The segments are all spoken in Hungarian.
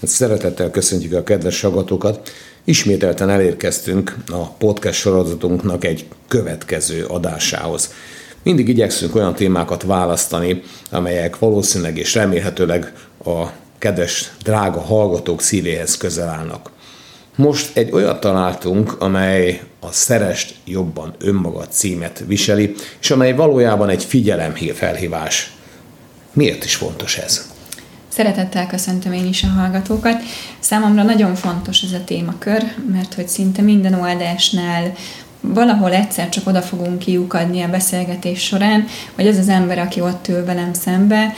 Hát szeretettel köszöntjük a kedves hallgatókat. Ismételten elérkeztünk a podcast sorozatunknak egy következő adásához. Mindig igyekszünk olyan témákat választani, amelyek valószínűleg és remélhetőleg a kedves, drága hallgatók szívéhez közel állnak. Most egy olyat találtunk, amely a Szerest jobban önmagad címet viseli, és amely valójában egy figyelemfelhívás. Miért is fontos ez? Szeretettel köszöntöm én is a hallgatókat. Számomra nagyon fontos ez a témakör, mert hogy szinte minden oldásnál valahol egyszer csak oda fogunk kiukadni a beszélgetés során, hogy az az ember, aki ott ül velem szembe,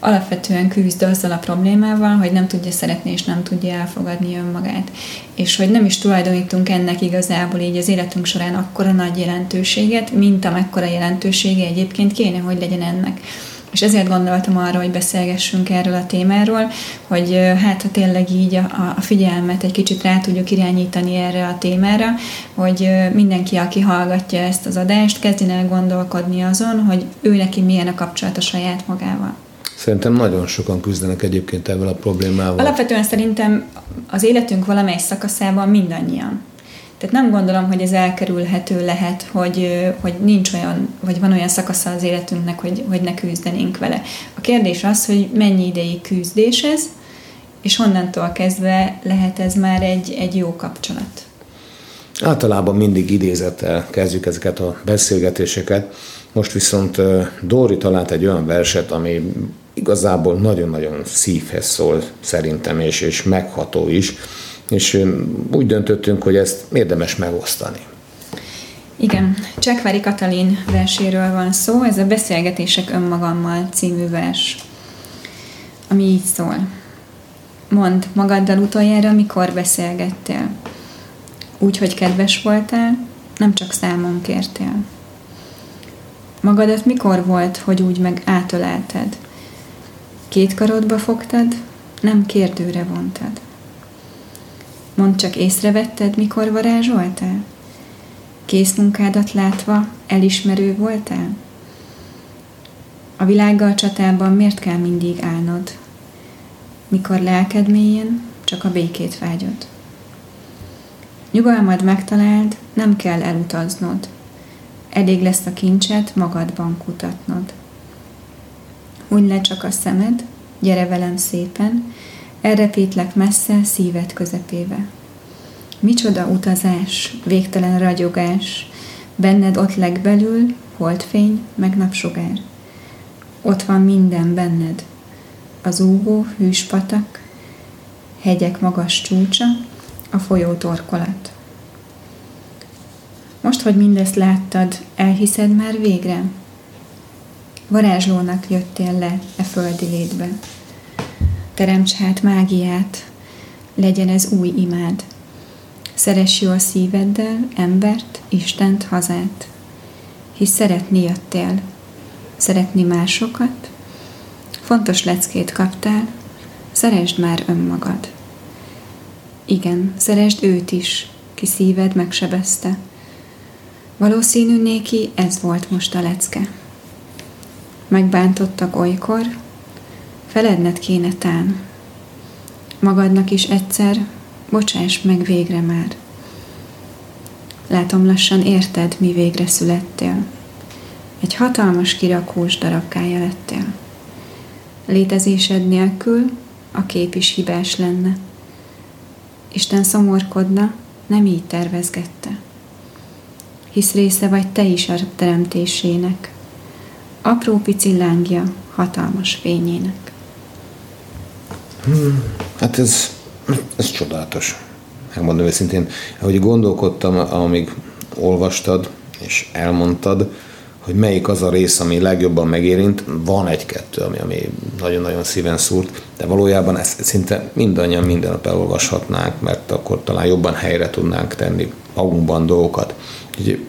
alapvetően küzd azzal a problémával, hogy nem tudja szeretni és nem tudja elfogadni önmagát. És hogy nem is tulajdonítunk ennek igazából így az életünk során akkora nagy jelentőséget, mint amekkora jelentősége egyébként kéne, hogy legyen ennek. És ezért gondoltam arra, hogy beszélgessünk erről a témáról, hogy hát ha tényleg így a, a figyelmet egy kicsit rá tudjuk irányítani erre a témára, hogy mindenki, aki hallgatja ezt az adást, kezdjen el gondolkodni azon, hogy ő neki milyen a kapcsolat a saját magával. Szerintem nagyon sokan küzdenek egyébként ezzel a problémával. Alapvetően szerintem az életünk valamely szakaszában mindannyian. Tehát nem gondolom, hogy ez elkerülhető lehet, hogy, hogy nincs olyan, vagy van olyan szakasza az életünknek, hogy, hogy ne küzdenénk vele. A kérdés az, hogy mennyi ideig küzdés ez, és honnantól kezdve lehet ez már egy, egy jó kapcsolat. Általában mindig idézettel kezdjük ezeket a beszélgetéseket. Most viszont Dóri talált egy olyan verset, ami igazából nagyon-nagyon szívhez szól szerintem, és, és megható is és úgy döntöttünk, hogy ezt érdemes megosztani. Igen, Csekvári Katalin verséről van szó, ez a Beszélgetések önmagammal című vers, ami így szól. Mondd magaddal utoljára, mikor beszélgettél. Úgy, hogy kedves voltál, nem csak számon kértél. Magadat mikor volt, hogy úgy meg átölelted? Két karodba fogtad, nem kérdőre vontad. Mondd csak észrevetted, mikor varázsoltál? Készmunkádat látva elismerő voltál? A világgal csatában miért kell mindig állnod? Mikor lelked mélyen, csak a békét vágyod. Nyugalmad megtaláld, nem kell elutaznod. Elég lesz a kincset magadban kutatnod. Huny le csak a szemed, gyere velem szépen, elrepítlek messze szíved közepébe. Micsoda utazás, végtelen ragyogás, benned ott legbelül, holdfény, meg napsugár. Ott van minden benned, az úgó hűs patak, hegyek magas csúcsa, a folyó torkolat. Most, hogy mindezt láttad, elhiszed már végre? Varázslónak jöttél le e földi létbe. Teremts hát mágiát, legyen ez új imád. Szeress jó a szíveddel embert, Istent, hazát. Hisz szeretni jöttél, szeretni másokat, fontos leckét kaptál, szeresd már önmagad. Igen, szeresd őt is, ki szíved megsebezte. Valószínű néki ez volt most a lecke. Megbántottak olykor, feledned kéne tán. Magadnak is egyszer, bocsáss meg végre már. Látom lassan érted, mi végre születtél. Egy hatalmas kirakós darabkája lettél. Létezésed nélkül a kép is hibás lenne. Isten szomorkodna, nem így tervezgette. Hisz része vagy te is a teremtésének, apró pici lángja hatalmas fényének. Hát ez, ez csodálatos. Megmondom őszintén, hogy gondolkodtam, amíg olvastad és elmondtad, hogy melyik az a rész, ami legjobban megérint. Van egy-kettő, ami, ami nagyon-nagyon szíven szúrt, de valójában ezt szinte mindannyian minden nap elolvashatnánk, mert akkor talán jobban helyre tudnánk tenni magunkban dolgokat. Úgyhogy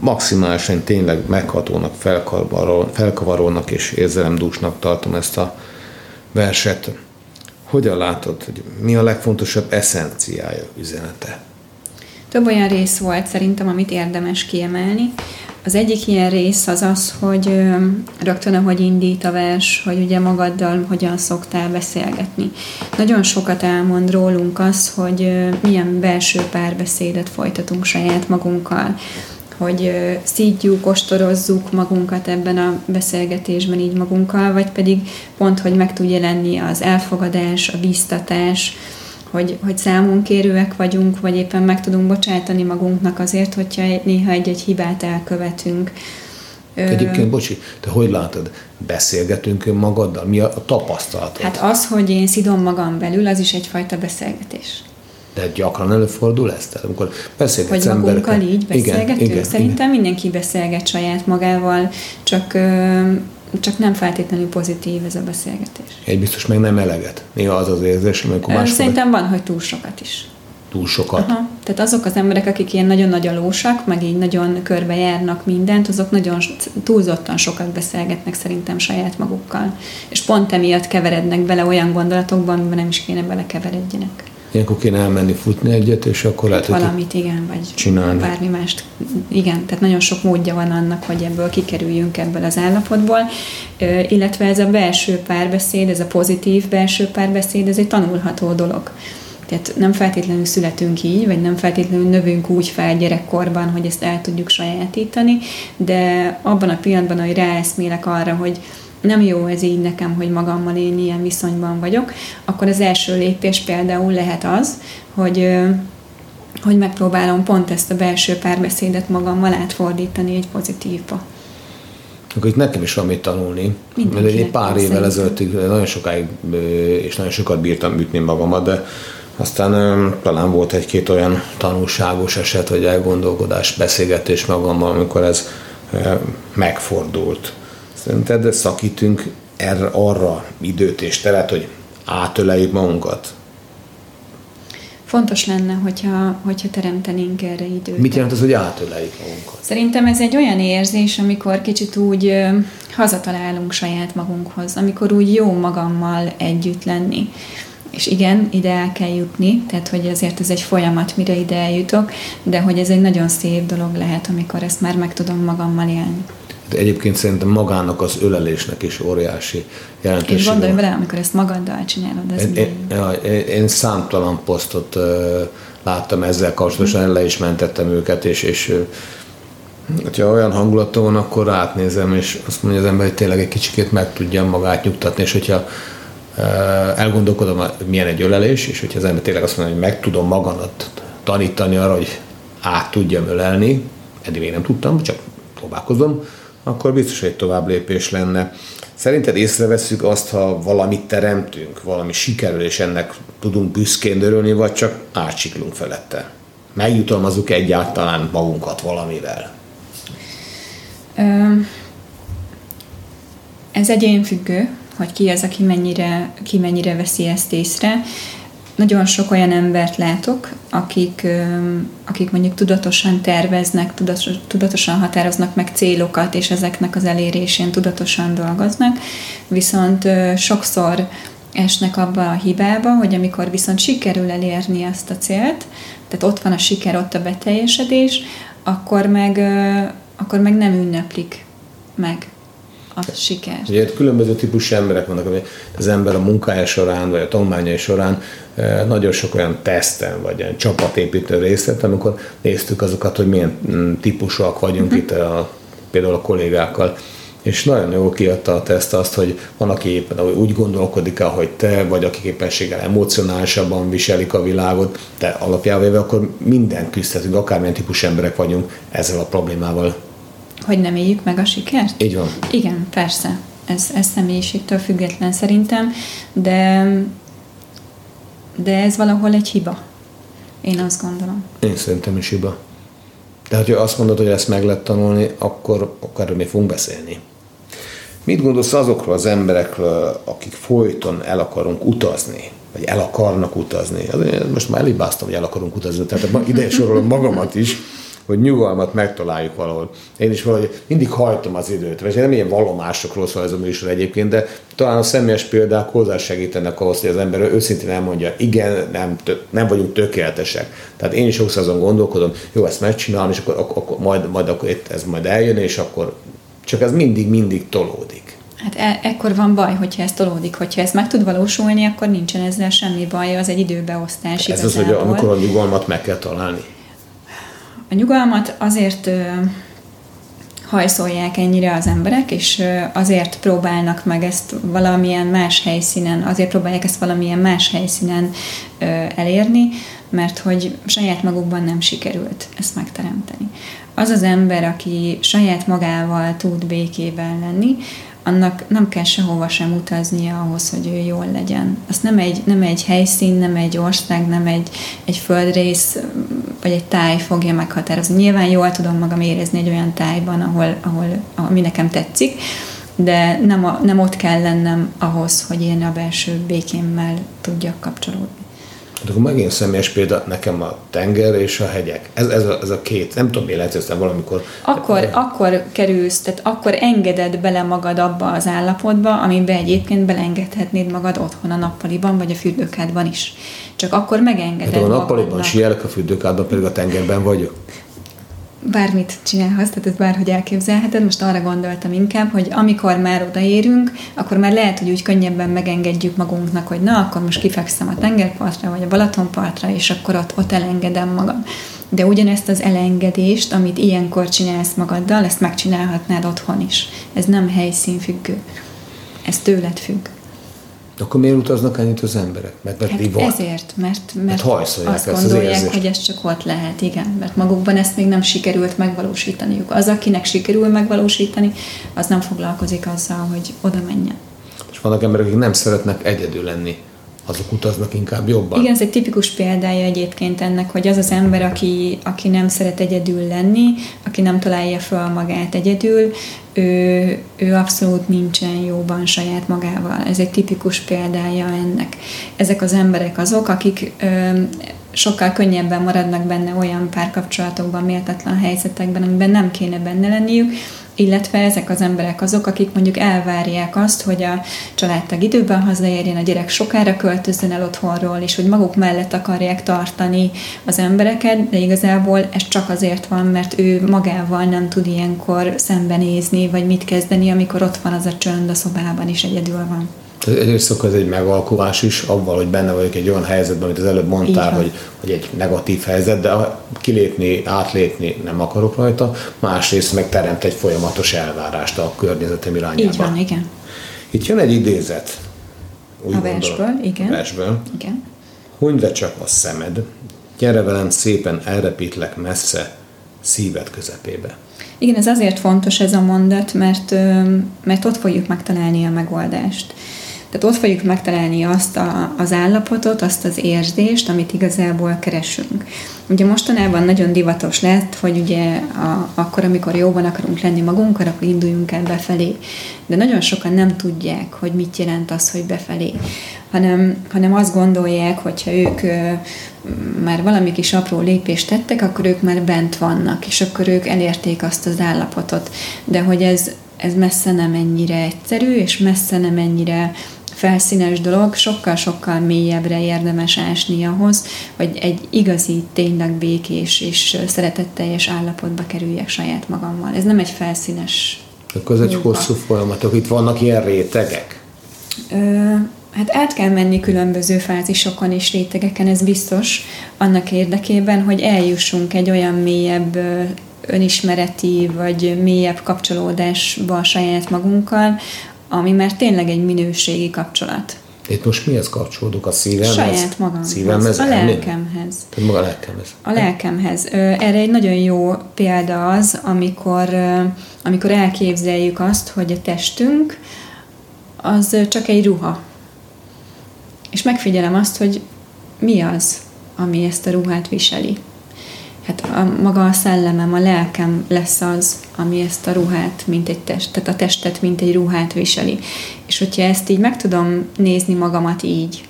maximálisan tényleg meghatónak, felkavarónak és érzelemdúsnak tartom ezt a verset. Hogyan látod, hogy mi a legfontosabb eszenciája, üzenete? Több olyan rész volt szerintem, amit érdemes kiemelni. Az egyik ilyen rész az az, hogy rögtön ahogy indít a vers, hogy ugye magaddal hogyan szoktál beszélgetni. Nagyon sokat elmond rólunk az, hogy milyen belső párbeszédet folytatunk saját magunkkal hogy szídjuk, ostorozzuk magunkat ebben a beszélgetésben így magunkkal, vagy pedig pont, hogy meg tud jelenni az elfogadás, a biztatás, hogy, hogy számunkérőek vagyunk, vagy éppen meg tudunk bocsátani magunknak azért, hogyha néha egy-egy hibát elkövetünk. Egyébként, bocsi, te hogy látod, beszélgetünk magaddal? Mi a tapasztalatod? Hát az, hogy én szidom magam belül, az is egyfajta beszélgetés. De gyakran előfordul ez? Tehát amikor beszélgetsz Hogy magunkkal így beszélgetünk? Igen, igen, Szerintem igen. mindenki beszélget saját magával, csak csak nem feltétlenül pozitív ez a beszélgetés. Egy biztos meg nem eleget. Néha az az érzés, amikor más Szerintem van, hogy túl sokat is. Túl sokat? Aha. Tehát azok az emberek, akik ilyen nagyon nagy lósak, meg így nagyon körbejárnak mindent, azok nagyon túlzottan sokat beszélgetnek szerintem saját magukkal. És pont emiatt keverednek bele olyan gondolatokban, amiben nem is kéne belekeveredjenek. Ilyenkor kéne elmenni futni egyet, és akkor lehet, Valamit, igen, vagy csinálni. bármi mást. Igen, tehát nagyon sok módja van annak, hogy ebből kikerüljünk ebből az állapotból, illetve ez a belső párbeszéd, ez a pozitív belső párbeszéd, ez egy tanulható dolog. Tehát nem feltétlenül születünk így, vagy nem feltétlenül növünk úgy fel gyerekkorban, hogy ezt el tudjuk sajátítani, de abban a pillanatban, hogy ráeszmélek arra, hogy nem jó ez így nekem, hogy magammal én ilyen viszonyban vagyok, akkor az első lépés például lehet az, hogy hogy megpróbálom pont ezt a belső párbeszédet magammal átfordítani egy pozitívba. Akkor itt nekem is van mit tanulni. Mert egy pár évvel ezelőtt nagyon sokáig és nagyon sokat bírtam ütni magamat, de aztán talán volt egy-két olyan tanulságos eset, vagy elgondolkodás, beszélgetés magammal, amikor ez megfordult. Szerinted szakítunk erre, arra időt és teret, hogy átöleljük magunkat? Fontos lenne, hogyha, hogyha teremtenénk erre időt. Mit jelent az, hogy átöleljük magunkat? Szerintem ez egy olyan érzés, amikor kicsit úgy ö, hazatalálunk saját magunkhoz, amikor úgy jó magammal együtt lenni. És igen, ide el kell jutni, tehát hogy azért ez egy folyamat, mire ide eljutok, de hogy ez egy nagyon szép dolog lehet, amikor ezt már meg tudom magammal élni. De egyébként szerintem magának az ölelésnek is óriási jelentősége. És gondolj vele, amikor ezt magaddal csinálod. Ez én, én, én, én számtalan posztot uh, láttam ezzel kapcsolatosan, le is mentettem őket, és, és hogyha olyan hangulatom van, akkor átnézem, és azt mondja az ember, hogy tényleg egy kicsikét meg tudja magát nyugtatni, és hogyha elgondolkodom, milyen egy ölelés, és hogyha az ember tényleg azt mondja, hogy meg tudom magamat tanítani arra, hogy át tudjam ölelni, eddig még nem tudtam, csak próbálkozom, akkor biztos, hogy egy tovább lépés lenne. Szerinted észreveszünk azt, ha valamit teremtünk, valami sikerül, és ennek tudunk büszkén örülni, vagy csak átsiklunk felette? Megjutalmazunk egyáltalán magunkat valamivel? Ez egyénfüggő, hogy ki az, aki mennyire, ki mennyire veszi ezt észre nagyon sok olyan embert látok, akik, akik mondjuk tudatosan terveznek, tudatosan határoznak meg célokat, és ezeknek az elérésén tudatosan dolgoznak, viszont sokszor esnek abba a hibába, hogy amikor viszont sikerül elérni ezt a célt, tehát ott van a siker, ott a beteljesedés, akkor meg, akkor meg nem ünneplik meg a siker. Ugye különböző típusú emberek vannak, hogy az ember a munkája során, vagy a tanulmányai során eh, nagyon sok olyan teszten, vagy olyan csapatépítő részt vett, amikor néztük azokat, hogy milyen mm, típusúak vagyunk uh-huh. itt a, például a kollégákkal, és nagyon jól kiadta a teszt azt, hogy van, aki éppen úgy gondolkodik, ahogy te, vagy akik éppenséggel emocionálisabban viselik a világot, de alapjában véve akkor minden küzdhetünk, akármilyen típus emberek vagyunk ezzel a problémával. Hogy nem éljük meg a sikert? Így van. Igen, persze. Ez, ez személyiségtől független szerintem, de, de ez valahol egy hiba. Én azt gondolom. Én szerintem is hiba. De ha azt mondod, hogy ezt meg lehet tanulni, akkor, erről még fogunk beszélni. Mit gondolsz azokról az emberekről, akik folyton el akarunk utazni, vagy el akarnak utazni? Most már elibáztam, hogy el akarunk utazni, tehát ide sorolom magamat is, hogy nyugalmat megtaláljuk valahol. Én is valahogy mindig hajtom az időt, vagy nem ilyen valomásokról szól ez a műsor egyébként, de talán a személyes példák hozzásegítenek ahhoz, hogy az ember őszintén elmondja, igen, nem, nem vagyunk tökéletesek. Tehát én is sokszor azon gondolkodom, jó, ezt megcsinálom, és akkor, akkor, majd, majd akkor itt ez majd eljön, és akkor csak ez mindig, mindig tolódik. Hát e- ekkor van baj, hogyha ez tolódik. Hogyha ez meg tud valósulni, akkor nincsen ezzel semmi baj, az egy időbeosztás Ez az, hogy amikor a nyugalmat meg kell találni. A nyugalmat azért hajszolják ennyire az emberek, és azért próbálnak meg ezt valamilyen más helyszínen, azért próbálják ezt valamilyen más helyszínen elérni, mert hogy saját magukban nem sikerült ezt megteremteni. Az az ember, aki saját magával tud békével lenni, annak nem kell sehova sem utaznia ahhoz, hogy ő jól legyen. Azt nem egy, nem egy helyszín, nem egy ország, nem egy, egy földrész, vagy egy táj fogja meghatározni. Nyilván jól tudom magam érezni egy olyan tájban, ahol, ahol ami nekem tetszik, de nem, a, nem ott kell lennem ahhoz, hogy én a belső békémmel tudjak kapcsolódni. Hát akkor megint személyes példa, nekem a tenger és a hegyek. Ez, ez, a, ez a két, nem tudom, mi lehet, valamikor... Akkor, de... akkor kerülsz, tehát akkor engeded bele magad abba az állapotba, amiben egyébként belengedhetnéd magad otthon a nappaliban, vagy a fürdőkádban is. Csak akkor megengeded hát a nappaliban sielek, a fürdőkádban pedig a tengerben vagyok bármit csinálhatsz, tehát ezt bárhogy elképzelheted. Most arra gondoltam inkább, hogy amikor már odaérünk, akkor már lehet, hogy úgy könnyebben megengedjük magunknak, hogy na, akkor most kifekszem a tengerpartra, vagy a Balatonpartra, és akkor ott, ott elengedem magam. De ugyanezt az elengedést, amit ilyenkor csinálsz magaddal, ezt megcsinálhatnád otthon is. Ez nem helyszínfüggő. Ez tőled függ. Akkor miért utaznak ennyit az emberek? Mert, mert hát van. ezért, mert, mert, azt ezt gondolják, az hogy ez csak ott lehet, igen, mert magukban ezt még nem sikerült megvalósítaniuk. Az, akinek sikerül megvalósítani, az nem foglalkozik azzal, hogy oda menjen. És vannak emberek, akik nem szeretnek egyedül lenni azok utaznak inkább jobban. Igen, ez egy tipikus példája egyébként ennek, hogy az az ember, aki, aki nem szeret egyedül lenni, aki nem találja föl magát egyedül, ő, ő abszolút nincsen jóban saját magával. Ez egy tipikus példája ennek. Ezek az emberek azok, akik ö, sokkal könnyebben maradnak benne olyan párkapcsolatokban, méltatlan helyzetekben, amiben nem kéne benne lenniük, illetve ezek az emberek azok, akik mondjuk elvárják azt, hogy a családtag időben hazaérjen, a gyerek sokára költözzön el otthonról, és hogy maguk mellett akarják tartani az embereket, de igazából ez csak azért van, mert ő magával nem tud ilyenkor szembenézni, vagy mit kezdeni, amikor ott van az a csönd a szobában, és egyedül van. Egyrészt ez egy megalkulás is, avval, hogy benne vagyok egy olyan helyzetben, amit az előbb mondtál, hogy, hogy egy negatív helyzet, de kilépni, átlépni nem akarok rajta, másrészt meg teremt egy folyamatos elvárást a környezetem irányába. Így van, igen. Itt jön egy idézet. Úgy a versből, igen. A versből. Igen. Hunyve csak a szemed, gyere velem szépen elrepítlek messze, szíved közepébe. Igen, ez azért fontos ez a mondat, mert, mert ott fogjuk megtalálni a megoldást. Tehát ott fogjuk megtalálni azt a, az állapotot, azt az érzést, amit igazából keresünk. Ugye mostanában nagyon divatos lett, hogy ugye a, akkor, amikor jóban akarunk lenni magunkkal, akkor induljunk el befelé. De nagyon sokan nem tudják, hogy mit jelent az, hogy befelé. Hanem, hanem azt gondolják, hogyha ők ö, már valami kis apró lépést tettek, akkor ők már bent vannak, és akkor ők elérték azt az állapotot. De hogy ez, ez messze nem ennyire egyszerű, és messze nem ennyire felszínes dolog, sokkal-sokkal mélyebbre érdemes ásni ahhoz, hogy egy igazi, tényleg békés és szeretetteljes állapotba kerüljek saját magammal. Ez nem egy felszínes Akkor ez egy hosszú folyamat, itt vannak ilyen rétegek? Ö, hát át kell menni különböző fázisokon és rétegeken, ez biztos, annak érdekében, hogy eljussunk egy olyan mélyebb önismereti vagy mélyebb kapcsolódásba a saját magunkkal, ami már tényleg egy minőségi kapcsolat. Itt most mihez kapcsolódok? A szívemhez? Saját magamhoz. Szívemhez? A lelkemhez. Tehát maga a lelkemhez. A lelkemhez. Erre egy nagyon jó példa az, amikor, amikor elképzeljük azt, hogy a testünk az csak egy ruha. És megfigyelem azt, hogy mi az, ami ezt a ruhát viseli hát a, maga a szellemem, a lelkem lesz az, ami ezt a ruhát, mint egy test, tehát a testet, mint egy ruhát viseli. És hogyha ezt így meg tudom nézni magamat így,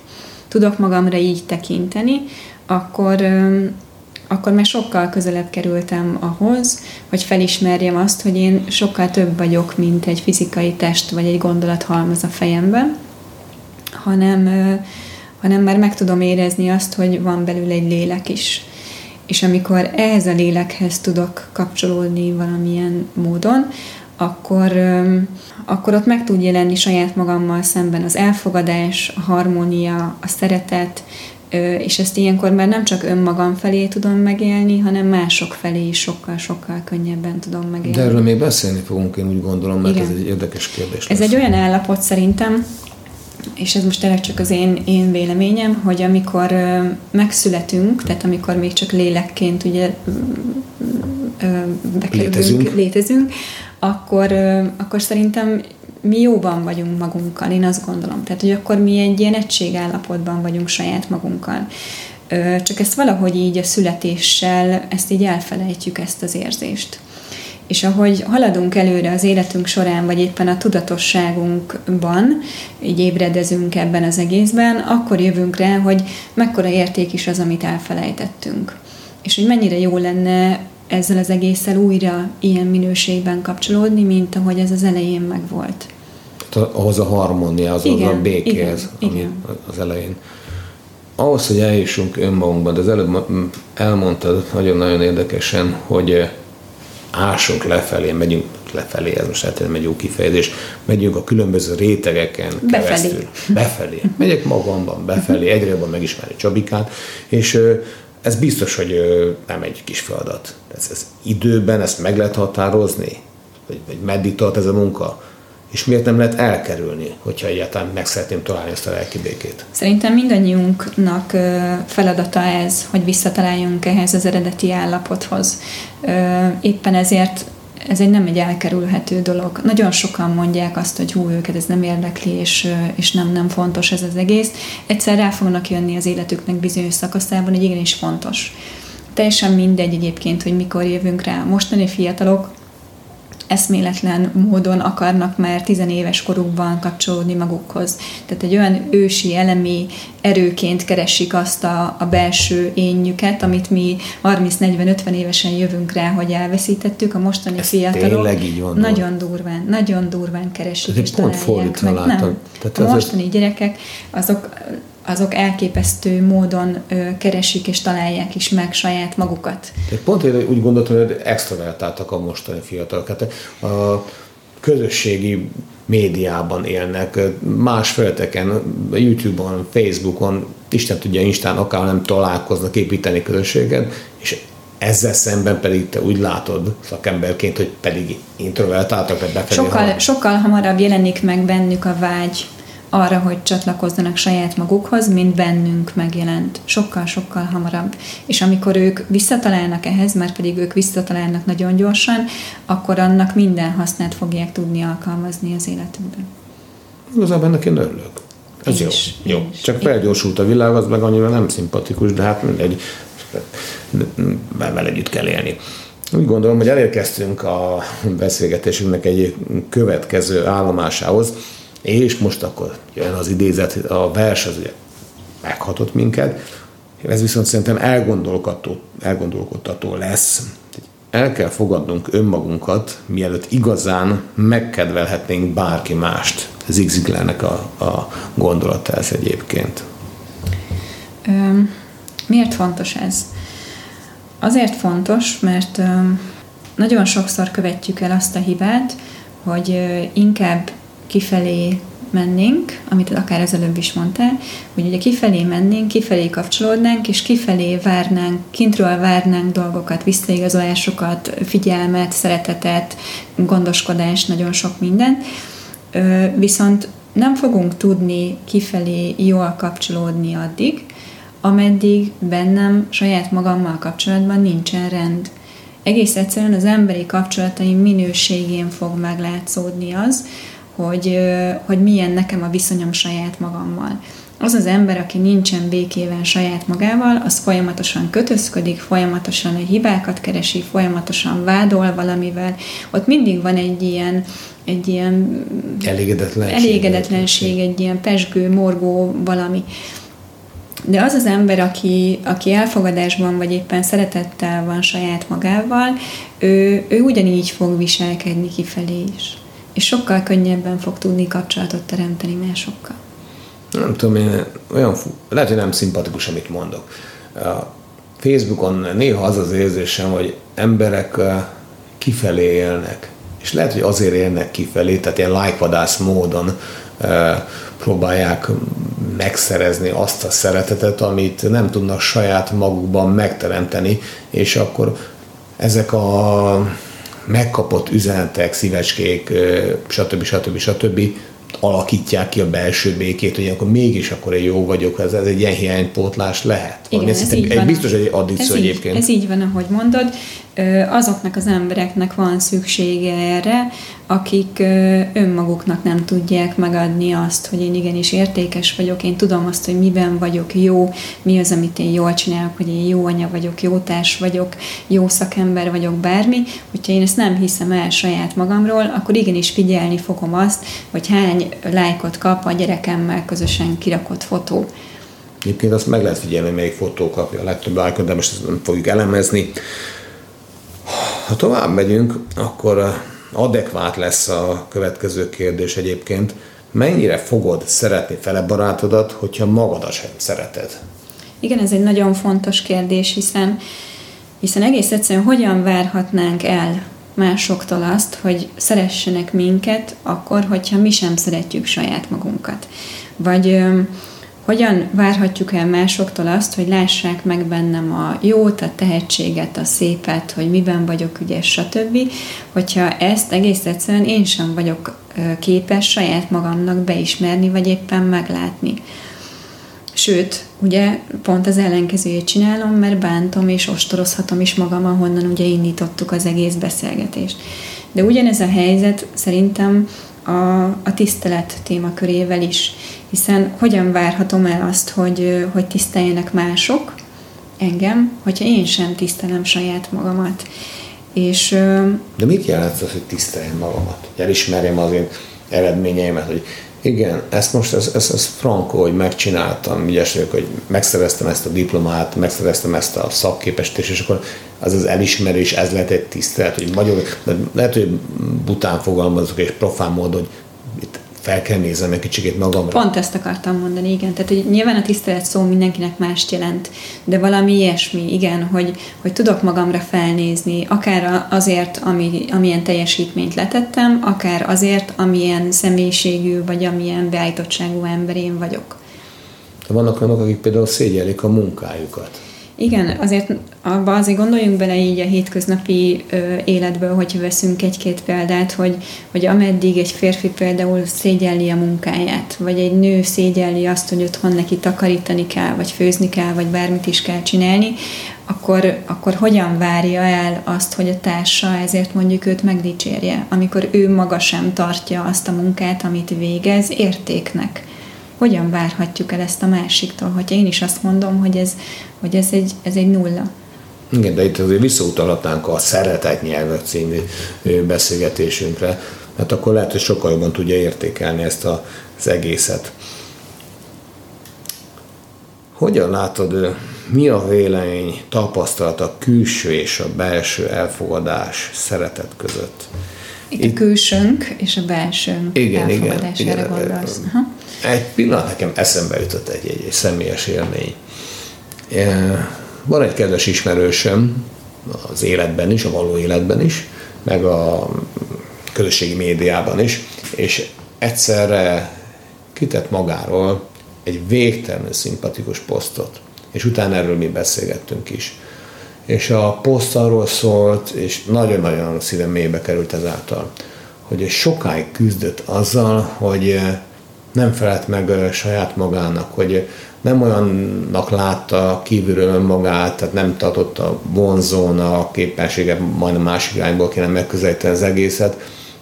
tudok magamra így tekinteni, akkor, akkor már sokkal közelebb kerültem ahhoz, hogy felismerjem azt, hogy én sokkal több vagyok, mint egy fizikai test vagy egy gondolat halmaz a fejemben, hanem, hanem már meg tudom érezni azt, hogy van belül egy lélek is. És amikor ehhez a lélekhez tudok kapcsolódni valamilyen módon, akkor, akkor ott meg tud jelenni saját magammal szemben az elfogadás, a harmónia, a szeretet, és ezt ilyenkor már nem csak önmagam felé tudom megélni, hanem mások felé is sokkal-sokkal könnyebben tudom megélni. De erről még beszélni fogunk, én úgy gondolom, mert Igen. ez egy érdekes kérdés. Ez lesz. egy olyan állapot szerintem, és ez most tényleg csak az én, én véleményem, hogy amikor ö, megszületünk, tehát amikor még csak lélekként ugye ö, létezünk, létezünk akkor, ö, akkor szerintem mi jóban vagyunk magunkkal, én azt gondolom. Tehát, hogy akkor mi egy ilyen egységállapotban vagyunk saját magunkkal. Csak ezt valahogy így a születéssel, ezt így elfelejtjük, ezt az érzést. És ahogy haladunk előre az életünk során, vagy éppen a tudatosságunkban, így ébredezünk ebben az egészben, akkor jövünk rá, hogy mekkora érték is az, amit elfelejtettünk. És hogy mennyire jó lenne ezzel az egésszel újra ilyen minőségben kapcsolódni, mint ahogy ez az elején megvolt. Ahhoz a harmóniához, ahhoz a békéhez, igen, ami igen. az elején. Ahhoz, hogy eljussunk önmagunkban, de az előbb elmondtad nagyon-nagyon érdekesen, hogy ásunk lefelé, megyünk lefelé, ez most hát egy jó kifejezés, megyünk a különböző rétegeken befelé. keresztül. Befelé. Megyek magamban, befelé, egyre jobban megismerni Csabikát, és ez biztos, hogy nem egy kis feladat. Ez, ez időben ezt meg lehet határozni? Vagy, vagy meddig tart ez a munka? És miért nem lehet elkerülni, hogyha egyáltalán meg szeretném találni ezt a lelki békét? Szerintem mindannyiunknak feladata ez, hogy visszataláljunk ehhez az eredeti állapothoz. Éppen ezért ez egy nem egy elkerülhető dolog. Nagyon sokan mondják azt, hogy hú, őket ez nem érdekli, és, és nem, nem fontos ez az egész. Egyszer rá fognak jönni az életüknek bizonyos szakaszában, hogy igenis fontos. Teljesen mindegy egyébként, hogy mikor jövünk rá. Mostani fiatalok eszméletlen módon akarnak már tizenéves korukban kapcsolódni magukhoz. Tehát egy olyan ősi, elemi erőként keresik azt a, a belső énjüket, amit mi 30-40-50 évesen jövünk rá, hogy elveszítettük, a mostani Ez fiatalok nagyon durván, nagyon durván keresik Ez és pont meg. Nem. Tehát a mostani gyerekek, azok azok elképesztő módon ö, keresik és találják is meg saját magukat. De pont én úgy gondoltam, hogy extrovertáltak a mostani fiatalok. Hát a közösségi médiában élnek, más felteken, YouTube-on, Facebookon, Isten tudja, Instán akár nem találkoznak építeni közösséget, és ezzel szemben pedig te úgy látod szakemberként, hogy pedig introvertáltak, vagy befelé sokkal, sokkal hamarabb jelenik meg bennük a vágy arra, hogy csatlakozzanak saját magukhoz, mint bennünk megjelent. Sokkal-sokkal hamarabb. És amikor ők visszatalálnak ehhez, mert pedig ők visszatalálnak nagyon gyorsan, akkor annak minden hasznát fogják tudni alkalmazni az életükben. Igazából ennek én örülök. Ez jó. Is, jó. Is. Csak felgyorsult a világ, az meg annyira nem szimpatikus, de hát mindegy, vele együtt kell élni. Úgy gondolom, hogy elérkeztünk a beszélgetésünknek egy következő állomásához, és most akkor jön az idézet, a vers az ugye meghatott minket, ez viszont szerintem elgondolkodtató, elgondolkodtató lesz. El kell fogadnunk önmagunkat, mielőtt igazán megkedvelhetnénk bárki mást. Ez Ziglarnek a, a gondolata ez egyébként. Ö, miért fontos ez? Azért fontos, mert ö, nagyon sokszor követjük el azt a hibát, hogy inkább kifelé mennénk, amit akár az előbb is mondtál, hogy ugye kifelé mennénk, kifelé kapcsolódnánk, és kifelé várnánk, kintről várnánk dolgokat, visszaigazolásokat, figyelmet, szeretetet, gondoskodást, nagyon sok mindent. Viszont nem fogunk tudni kifelé jól kapcsolódni addig, ameddig bennem saját magammal kapcsolatban nincsen rend. Egész egyszerűen az emberi kapcsolataim minőségén fog meglátszódni az, hogy, hogy milyen nekem a viszonyom saját magammal. Az az ember, aki nincsen békében saját magával, az folyamatosan kötözködik, folyamatosan a hibákat keresi, folyamatosan vádol valamivel. Ott mindig van egy ilyen, egy ilyen elégedetlenség, elégedetlenség egy ilyen pesgő, morgó valami. de az az ember, aki, aki elfogadásban vagy éppen szeretettel van saját magával, ő, ő ugyanígy fog viselkedni kifelé is. És sokkal könnyebben fog tudni kapcsolatot teremteni másokkal. Nem tudom, én olyan, lehet, hogy nem szimpatikus, amit mondok. A Facebookon néha az az érzésem, hogy emberek kifelé élnek. És lehet, hogy azért élnek kifelé, tehát ilyen lájkvadász módon próbálják megszerezni azt a szeretetet, amit nem tudnak saját magukban megteremteni, és akkor ezek a megkapott üzenetek, szívecskék, stb. stb. stb. alakítják ki a belső békét, hogy akkor mégis akkor én jó vagyok, ez, ez egy ilyen hiánypótlás lehet. Igen, ez így egy van. biztos egy addikció ez egyébként. Így, ez így van, ahogy mondod. Azoknak az embereknek van szüksége erre, akik önmaguknak nem tudják megadni azt, hogy én igenis értékes vagyok, én tudom azt, hogy miben vagyok jó, mi az, amit én jól csinálok, hogy én jó anya vagyok, jó társ vagyok, jó szakember vagyok, bármi. Hogyha én ezt nem hiszem el saját magamról, akkor igenis figyelni fogom azt, hogy hány lájkot kap a gyerekemmel közösen kirakott fotó. Egyébként azt meg lehet figyelni, melyik fotó kapja a legtöbb lájkot, de most ezt nem fogjuk elemezni. Ha tovább megyünk, akkor adekvát lesz a következő kérdés egyébként. Mennyire fogod szeretni fele barátodat, hogyha magadat sem szereted? Igen, ez egy nagyon fontos kérdés, hiszen, hiszen egész egyszerűen hogyan várhatnánk el másoktól azt, hogy szeressenek minket, akkor, hogyha mi sem szeretjük saját magunkat. Vagy hogyan várhatjuk el másoktól azt, hogy lássák meg bennem a jót, a tehetséget, a szépet, hogy miben vagyok ügyes, stb., hogyha ezt egész egyszerűen én sem vagyok képes saját magamnak beismerni, vagy éppen meglátni. Sőt, ugye pont az ellenkezőjét csinálom, mert bántom és ostorozhatom is magam, ahonnan ugye indítottuk az egész beszélgetést. De ugyanez a helyzet szerintem a, a tisztelet témakörével is, hiszen hogyan várhatom el azt, hogy, hogy tiszteljenek mások engem, hogyha én sem tisztelem saját magamat. És, De mit jelent az, hogy tiszteljem magamat? Hogy elismerjem az én eredményeimet, hogy igen, ezt most, ez, ez, ez frankó, hogy megcsináltam, ügyes vagyok, hogy megszereztem ezt a diplomát, megszereztem ezt a szakképesítést, és akkor az az elismerés, ez lehet egy tisztelet, hogy magyar, de lehet, hogy bután fogalmazok és profán módon, hogy fel kell néznem egy kicsit magamra. Pont ezt akartam mondani, igen. Tehát, hogy nyilván a tisztelet szó mindenkinek mást jelent, de valami ilyesmi, igen, hogy, hogy tudok magamra felnézni, akár azért, ami, amilyen teljesítményt letettem, akár azért, amilyen személyiségű, vagy amilyen beállítottságú ember én vagyok. De vannak olyanok, akik például szégyelik a munkájukat. Igen, azért abba azért gondoljunk bele így a hétköznapi ö, életből, hogyha veszünk egy-két példát, hogy, hogy ameddig egy férfi például szégyelli a munkáját, vagy egy nő szégyelli azt, hogy otthon neki takarítani kell, vagy főzni kell, vagy bármit is kell csinálni, akkor, akkor hogyan várja el azt, hogy a társa ezért mondjuk őt megdicsérje, amikor ő maga sem tartja azt a munkát, amit végez értéknek hogyan várhatjuk el ezt a másiktól, hogyha én is azt mondom, hogy ez, hogy ez, egy, ez egy nulla. Igen, de itt azért visszautalhatnánk a Szeretet nyelvek című beszélgetésünkre, mert akkor lehet, hogy sokkal jobban tudja értékelni ezt a, az egészet. Hogyan látod, mi a vélemény, tapasztalat a külső és a belső elfogadás, szeretet között? Itt, Itt a külsőnk és a belsőnk igen, elfogadására igen, gondolsz. Aha. Egy pillanat nekem eszembe jutott egy, egy, egy személyes élmény. Van egy kedves ismerősöm az életben is, a való életben is, meg a közösségi médiában is, és egyszerre kitett magáról egy végtelenül szimpatikus posztot, és utána erről mi beszélgettünk is. És a poszt arról szólt, és nagyon-nagyon szívem mélybe került ezáltal, hogy sokáig küzdött azzal, hogy nem felelt meg saját magának, hogy nem olyannak látta kívülről önmagát, tehát nem tartotta vonzónak, képessége majdnem másik irányból kéne megközelíteni az egészet,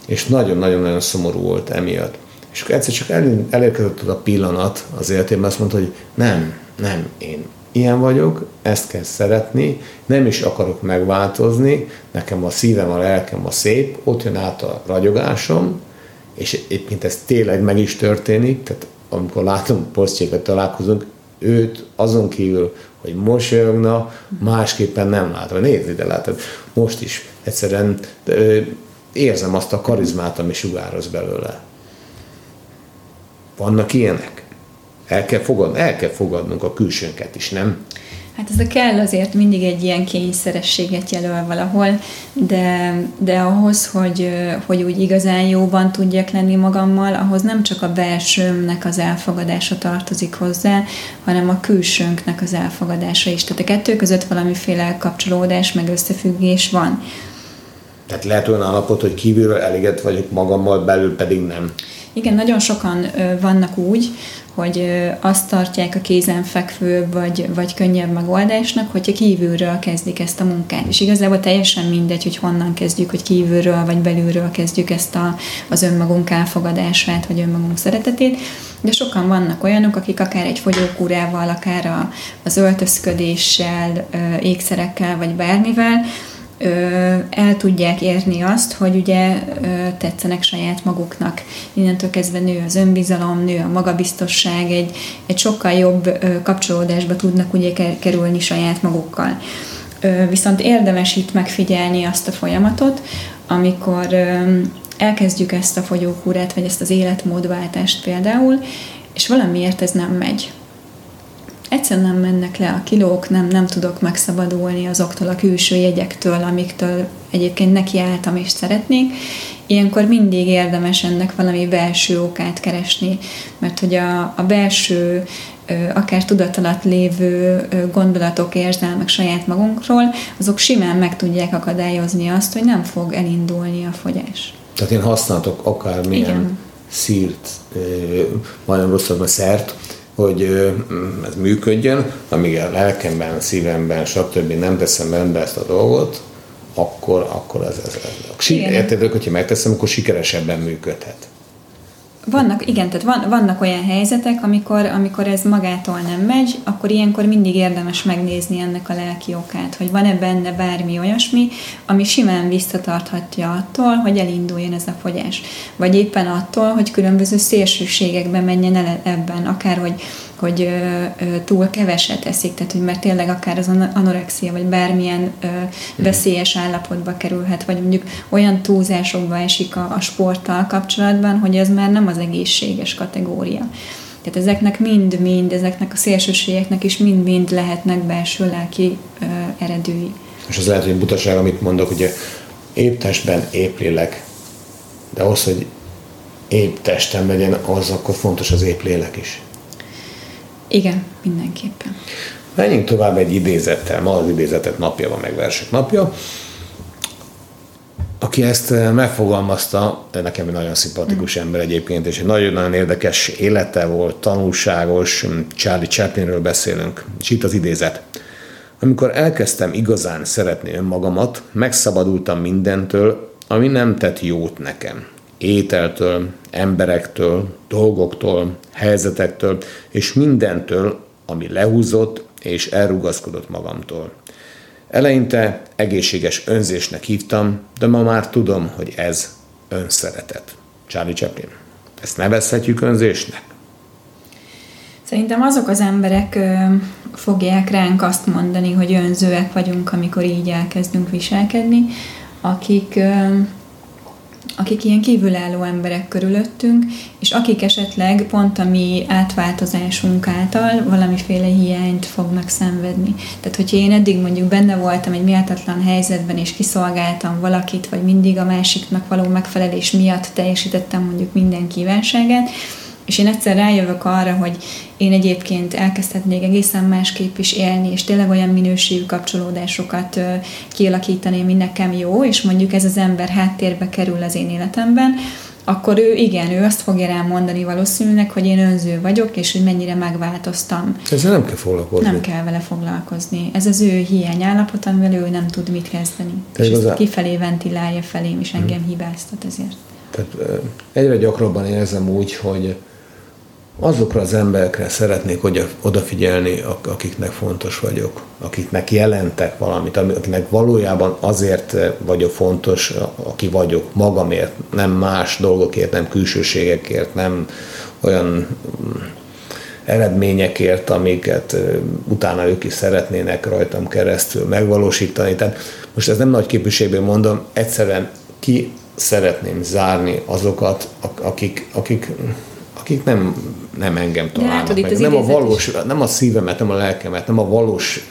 és nagyon-nagyon-nagyon szomorú volt emiatt. És akkor egyszer csak el, elérkezett a pillanat az életében, azt mondta, hogy nem, nem, én ilyen vagyok, ezt kell szeretni, nem is akarok megváltozni, nekem a szívem, a lelkem a szép, ott jön át a ragyogásom, és egyébként ez tényleg meg is történik, tehát amikor látom posztjéket találkozunk, őt azon kívül, hogy mosolyogna, másképpen nem látom. Nézd ide, látod, most is egyszerűen érzem azt a karizmát, ami sugároz belőle. Vannak ilyenek? El kell, fogad, el kell fogadnunk a külsőnket is, nem? Hát ez a kell azért mindig egy ilyen kényszerességet jelöl valahol, de, de ahhoz, hogy, hogy úgy igazán jóban tudjak lenni magammal, ahhoz nem csak a belsőmnek az elfogadása tartozik hozzá, hanem a külsőnknek az elfogadása is. Tehát a kettő között valamiféle kapcsolódás, meg összefüggés van. Tehát lehet olyan állapot, hogy kívülről elégedett vagyok magammal, belül pedig nem. Igen, nagyon sokan vannak úgy, hogy azt tartják a kézenfekvő vagy, vagy könnyebb megoldásnak, hogyha kívülről kezdik ezt a munkát. És igazából teljesen mindegy, hogy honnan kezdjük, hogy kívülről vagy belülről kezdjük ezt a, az önmagunk elfogadását, vagy önmagunk szeretetét. De sokan vannak olyanok, akik akár egy fogyókúrával, akár a, az öltözködéssel, ékszerekkel, vagy bármivel, el tudják érni azt, hogy ugye tetszenek saját maguknak. Innentől kezdve nő az önbizalom, nő a magabiztosság, egy, egy sokkal jobb kapcsolódásba tudnak ugye kerülni saját magukkal. Viszont érdemes itt megfigyelni azt a folyamatot, amikor elkezdjük ezt a fogyókúrát, vagy ezt az életmódváltást például, és valamiért ez nem megy egyszerűen nem mennek le a kilók, nem, nem tudok megszabadulni azoktól a külső jegyektől, amiktől egyébként nekiálltam és szeretnék. Ilyenkor mindig érdemes ennek valami belső okát keresni, mert hogy a, a belső akár tudat lévő gondolatok, érzelmek saját magunkról, azok simán meg tudják akadályozni azt, hogy nem fog elindulni a fogyás. Tehát én használtok akármilyen Igen. szírt, majdnem rosszabb a szert, hogy ez működjön, amíg a lelkemben, szívemben, stb. nem teszem rendbe ezt a dolgot, akkor, akkor ez, ez, ez. Érted, hogyha megteszem, akkor sikeresebben működhet. Vannak, igen, tehát van, vannak olyan helyzetek, amikor, amikor ez magától nem megy, akkor ilyenkor mindig érdemes megnézni ennek a lelki okát, hogy van-e benne bármi olyasmi, ami simán visszatarthatja attól, hogy elinduljon ez a fogyás. Vagy éppen attól, hogy különböző szélsőségekbe menjen el ebben, akár hogy hogy túl keveset eszik, tehát hogy mert tényleg akár az anorexia, vagy bármilyen veszélyes állapotba kerülhet, vagy mondjuk olyan túlzásokba esik a, a sporttal kapcsolatban, hogy ez már nem az egészséges kategória. Tehát ezeknek mind-mind, ezeknek a szélsőségeknek is mind-mind lehetnek belső lelki ö, eredői. És az lehet, hogy butaság, amit mondok, ugye épp testben, épp lélek, de az, hogy épp testem legyen, az akkor fontos az épp lélek is. Igen, mindenképpen. Menjünk tovább egy idézettel. Ma az idézetet napja van, meg versek napja. Aki ezt eh, megfogalmazta, nekem egy nagyon szimpatikus mm. ember egyébként, és egy nagyon-nagyon érdekes élete volt, tanulságos, Charlie Chaplinről beszélünk, és itt az idézet. Amikor elkezdtem igazán szeretni önmagamat, megszabadultam mindentől, ami nem tett jót nekem ételtől, emberektől, dolgoktól, helyzetektől, és mindentől, ami lehúzott és elrugaszkodott magamtól. Eleinte egészséges önzésnek hívtam, de ma már tudom, hogy ez önszeretet. Charlie Chaplin. Ezt nevezhetjük önzésnek? Szerintem azok az emberek ö, fogják ránk azt mondani, hogy önzőek vagyunk, amikor így elkezdünk viselkedni, akik ö, akik ilyen kívülálló emberek körülöttünk, és akik esetleg pont a mi átváltozásunk által valamiféle hiányt fognak szenvedni. Tehát, hogyha én eddig mondjuk benne voltam egy méltatlan helyzetben, és kiszolgáltam valakit, vagy mindig a másiknak való megfelelés miatt teljesítettem mondjuk minden kívánságát, és én egyszer rájövök arra, hogy én egyébként elkezdhetnék egészen másképp is élni, és tényleg olyan minőségű kapcsolódásokat kialakítani, ami nekem jó, és mondjuk ez az ember háttérbe kerül az én életemben, akkor ő igen, ő azt fogja rám mondani valószínűleg, hogy én önző vagyok, és hogy mennyire megváltoztam. Ezzel nem kell foglalkozni. Nem kell vele foglalkozni. Ez az ő hiányállapot, amivel ő nem tud mit kezdeni. Te és igazán... kifelé ventilálja felém, és engem hmm. hibáztat ezért. Tehát egyre gyakrabban érzem úgy, hogy azokra az emberekre szeretnék odafigyelni, akiknek fontos vagyok, akiknek jelentek valamit, akiknek valójában azért vagyok fontos, aki vagyok magamért, nem más dolgokért, nem külsőségekért, nem olyan eredményekért, amiket utána ők is szeretnének rajtam keresztül megvalósítani. Tehát most ez nem nagy képviségből mondom, egyszerűen ki szeretném zárni azokat, akik, akik, akik nem, nem engem találnak látod, meg. Nem a, valós, nem a szívemet, nem a lelkemet, nem a valós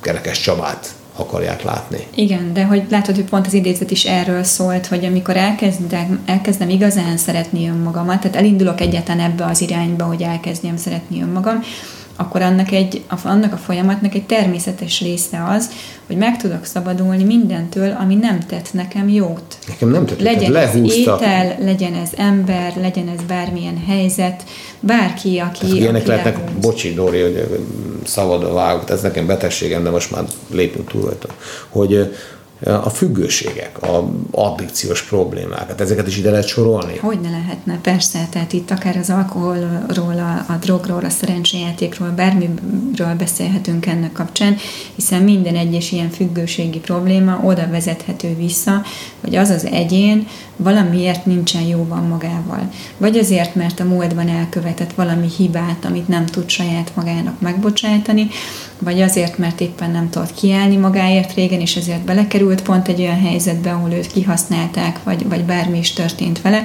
kerekes Csabát akarják látni. Igen, de hogy látod, hogy pont az idézet is erről szólt, hogy amikor elkezdem, elkezdem igazán szeretni önmagamat, tehát elindulok egyetlen ebbe az irányba, hogy elkezdjem szeretni önmagam, akkor annak, egy, annak a folyamatnak egy természetes része az, hogy meg tudok szabadulni mindentől, ami nem tett nekem jót. Nekem nem tett, legyen ez étel, legyen ez ember, legyen ez bármilyen helyzet, bárki, aki... Tehát, ilyenek aki lehetnek, lehúz. bocsi Dori, hogy szabadon vágok, ez nekem betegségem, de most már lépünk túl rajta, hogy a függőségek, a addikciós problémák, hát ezeket is ide lehet sorolni? Hogy ne lehetne, persze, tehát itt akár az alkoholról, a, a drogról, a szerencséjátékról, bármiről beszélhetünk ennek kapcsán, hiszen minden egyes ilyen függőségi probléma oda vezethető vissza, hogy az az egyén valamiért nincsen jóban magával. Vagy azért, mert a múltban elkövetett valami hibát, amit nem tud saját magának megbocsátani, vagy azért, mert éppen nem tudott kiállni magáért régen, és ezért belekerült pont egy olyan helyzetbe, ahol őt kihasználták, vagy, vagy bármi is történt vele.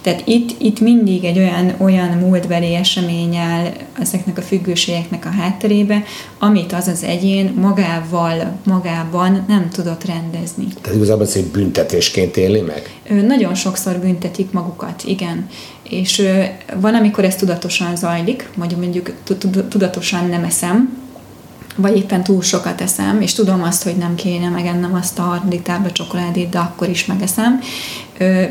Tehát itt, itt mindig egy olyan, olyan múltbeli esemény áll ezeknek a függőségeknek a hátterébe, amit az az egyén magával, magában nem tudott rendezni. Tehát igazából ez egy büntetésként éli meg? Nagyon sokszor büntetik magukat, igen. És van, amikor ez tudatosan zajlik, mondjuk mondjuk tudatosan nem eszem, vagy éppen túl sokat eszem, és tudom azt, hogy nem kéne megennem azt a harmadik tábla csokoládét, de akkor is megeszem.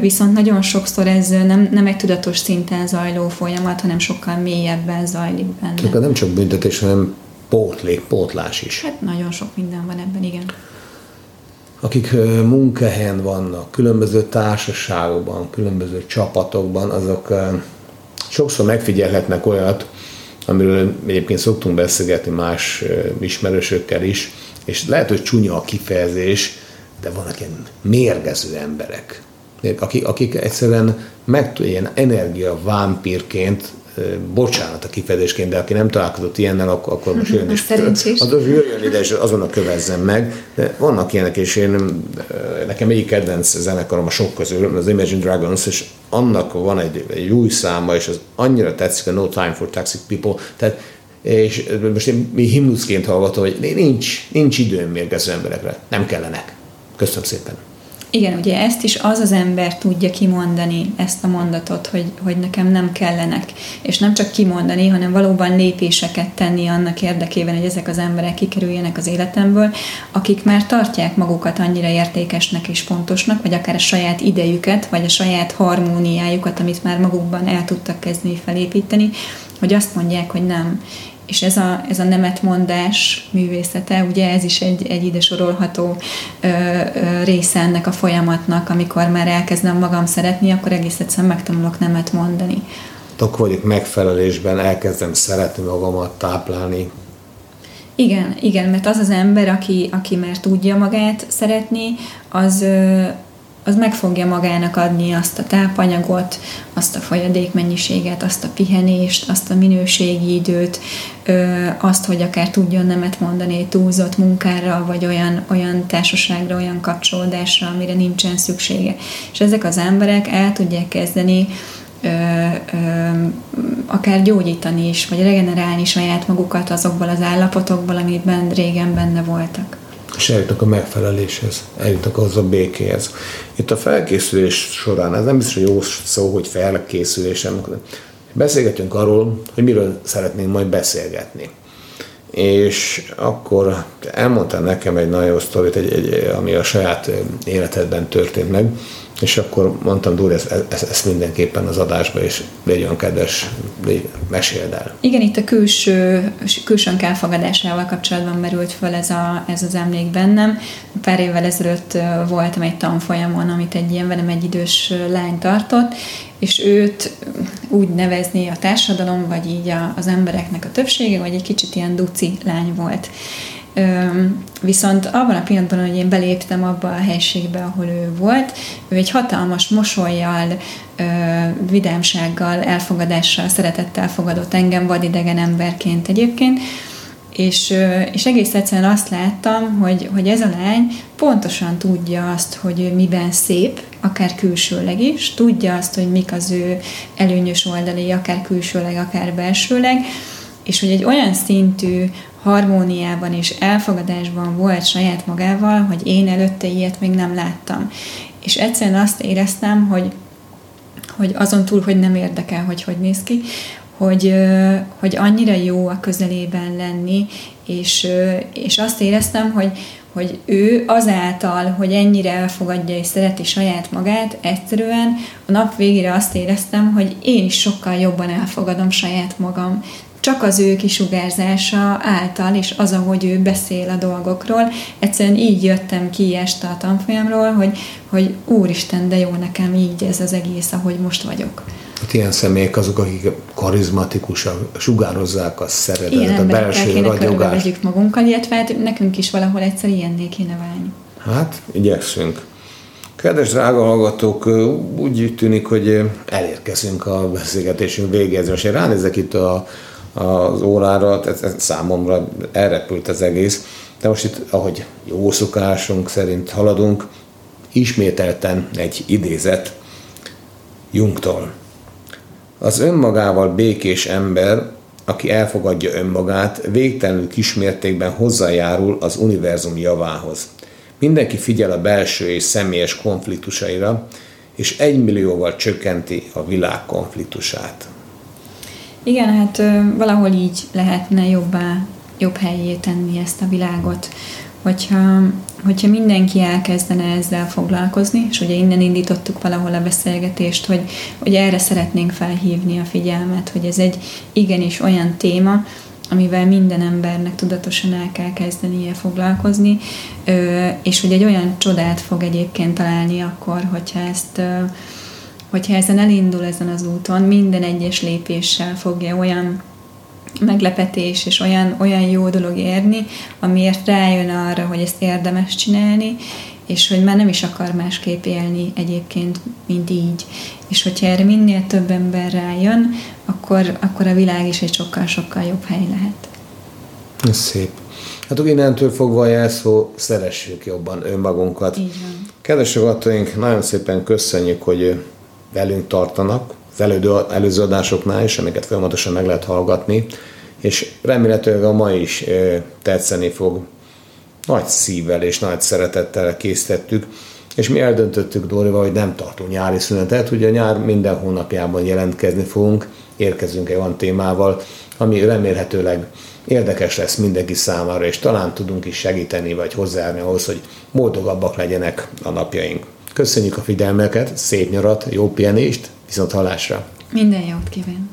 Viszont nagyon sokszor ez nem, nem egy tudatos szinten zajló folyamat, hanem sokkal mélyebben zajlik benne. Tehát nem csak büntetés, hanem pótlék, pótlás is. Hát nagyon sok minden van ebben, igen. Akik munkahelyen vannak, különböző társaságokban, különböző csapatokban, azok sokszor megfigyelhetnek olyat, amiről egyébként szoktunk beszélgetni más ismerősökkel is, és lehet, hogy csúnya a kifejezés, de vannak ilyen mérgező emberek, akik, akik egyszerűen meg ilyen energia vámpírként bocsánat a kifejezésként, de aki nem találkozott ilyennel, akkor, akkor most jön és az, az jöjjön ide, és azonnal kövezzen meg. De vannak ilyenek, és én, nekem egyik kedvenc zenekarom a sok közül, az Imagine Dragons, és annak van egy, egy új száma, és az annyira tetszik, a No Time for Toxic People, tehát és most én mi himnuszként hallgatom, hogy nincs, nincs időm mérgező emberekre, nem kellenek. Köszönöm szépen. Igen, ugye ezt is az az ember tudja kimondani, ezt a mondatot, hogy, hogy nekem nem kellenek. És nem csak kimondani, hanem valóban lépéseket tenni annak érdekében, hogy ezek az emberek kikerüljenek az életemből, akik már tartják magukat annyira értékesnek és fontosnak, vagy akár a saját idejüket, vagy a saját harmóniájukat, amit már magukban el tudtak kezdeni felépíteni, hogy azt mondják, hogy nem, és ez a, ez a nemetmondás művészete, ugye ez is egy, egy ide sorolható ö, ö, része ennek a folyamatnak, amikor már elkezdem magam szeretni, akkor egész egyszerűen megtanulok nemet mondani. Akkor vagyok megfelelésben, elkezdem szeretni magamat, táplálni. Igen, igen, mert az az ember, aki, aki már tudja magát szeretni, az, az meg fogja magának adni azt a tápanyagot, azt a folyadékmennyiséget, azt a pihenést, azt a minőségi időt, azt, hogy akár tudjon nemet mondani egy túlzott munkára, vagy olyan, olyan társaságra, olyan kapcsolódásra, amire nincsen szüksége. És ezek az emberek el tudják kezdeni ö, ö, akár gyógyítani is, vagy regenerálni saját magukat azokból az állapotokból, amiben régen benne voltak és eljutnak a megfeleléshez, eljutnak az a békéhez. Itt a felkészülés során, ez nem biztos, hogy jó szó, hogy felkészülés, beszélgetünk arról, hogy miről szeretnénk majd beszélgetni. És akkor elmondta nekem egy nagyon jó sztorit, egy, egy, ami a saját életedben történt meg, és akkor mondtam, Dúr, ezt, ezt, ezt mindenképpen az adásba, és légy olyan kedves, légy, meséld el. Igen, itt a külső, külsőnk elfogadásával kapcsolatban merült föl ez, a, ez az emlék bennem. Pár évvel ezelőtt voltam egy tanfolyamon, amit egy ilyen velem egy idős lány tartott, és őt úgy nevezni a társadalom, vagy így a, az embereknek a többsége, vagy egy kicsit ilyen duci lány volt Viszont abban a pillanatban, hogy én beléptem abba a helységbe, ahol ő volt, ő egy hatalmas mosolyjal, vidámsággal, elfogadással, szeretettel fogadott engem vadidegen emberként egyébként, és, és egész egyszerűen azt láttam, hogy, hogy ez a lány pontosan tudja azt, hogy miben szép, akár külsőleg is, tudja azt, hogy mik az ő előnyös oldalai, akár külsőleg, akár belsőleg, és hogy egy olyan szintű harmóniában és elfogadásban volt saját magával, hogy én előtte ilyet még nem láttam. És egyszerűen azt éreztem, hogy, hogy azon túl, hogy nem érdekel, hogy hogy néz ki, hogy, hogy annyira jó a közelében lenni, és, és azt éreztem, hogy, hogy ő azáltal, hogy ennyire elfogadja és szereti saját magát, egyszerűen a nap végére azt éreztem, hogy én is sokkal jobban elfogadom saját magam csak az ő kisugárzása által, és az, ahogy ő beszél a dolgokról, egyszerűen így jöttem ki este a tanfolyamról, hogy, hogy úristen, de jó nekem így ez az egész, ahogy most vagyok. Hát ilyen személyek azok, akik karizmatikusan sugározzák a szeretetet, a belső ragyogást. magunkkal, illetve hát nekünk is valahol egyszer ilyenné kéne válni. Hát, igyekszünk. Kedves drága hallgatók, úgy tűnik, hogy elérkezünk a beszélgetésünk végéhez. Most én ránézek itt a az órára, ez, ez számomra elrepült az egész. De most itt, ahogy jó szokásunk szerint haladunk, ismételten egy idézet Jungtól. Az önmagával békés ember, aki elfogadja önmagát, végtelenül kismértékben hozzájárul az univerzum javához. Mindenki figyel a belső és személyes konfliktusaira, és egymillióval csökkenti a világ konfliktusát. Igen, hát valahol így lehetne jobbá, jobb helyé tenni ezt a világot, hogyha, hogyha mindenki elkezdene ezzel foglalkozni, és ugye innen indítottuk valahol a beszélgetést, hogy, hogy erre szeretnénk felhívni a figyelmet, hogy ez egy igenis olyan téma, amivel minden embernek tudatosan el kell kezdenie foglalkozni, és hogy egy olyan csodát fog egyébként találni akkor, hogyha ezt hogyha ezen elindul ezen az úton, minden egyes lépéssel fogja olyan meglepetés és olyan, olyan jó dolog érni, amiért rájön arra, hogy ezt érdemes csinálni, és hogy már nem is akar másképp élni egyébként, mint így. És hogyha erre minél több ember rájön, akkor, akkor a világ is egy sokkal-sokkal jobb hely lehet. Ez szép. Hát innentől fogva a jelszó, szeressük jobban önmagunkat. Így van. Kedves nagyon szépen köszönjük, hogy velünk tartanak, az elődő, előző adásoknál is, amiket folyamatosan meg lehet hallgatni, és remélhetőleg a ma is tetszeni fog. Nagy szívvel és nagy szeretettel készítettük, és mi eldöntöttük Dórival, hogy nem tartunk nyári szünetet, ugye nyár minden hónapjában jelentkezni fogunk, érkezünk egy olyan témával, ami remélhetőleg érdekes lesz mindenki számára, és talán tudunk is segíteni, vagy hozzájárni ahhoz, hogy boldogabbak legyenek a napjaink. Köszönjük a figyelmeket, szép nyarat, jó pihenést, viszont halásra! Minden jót kíván!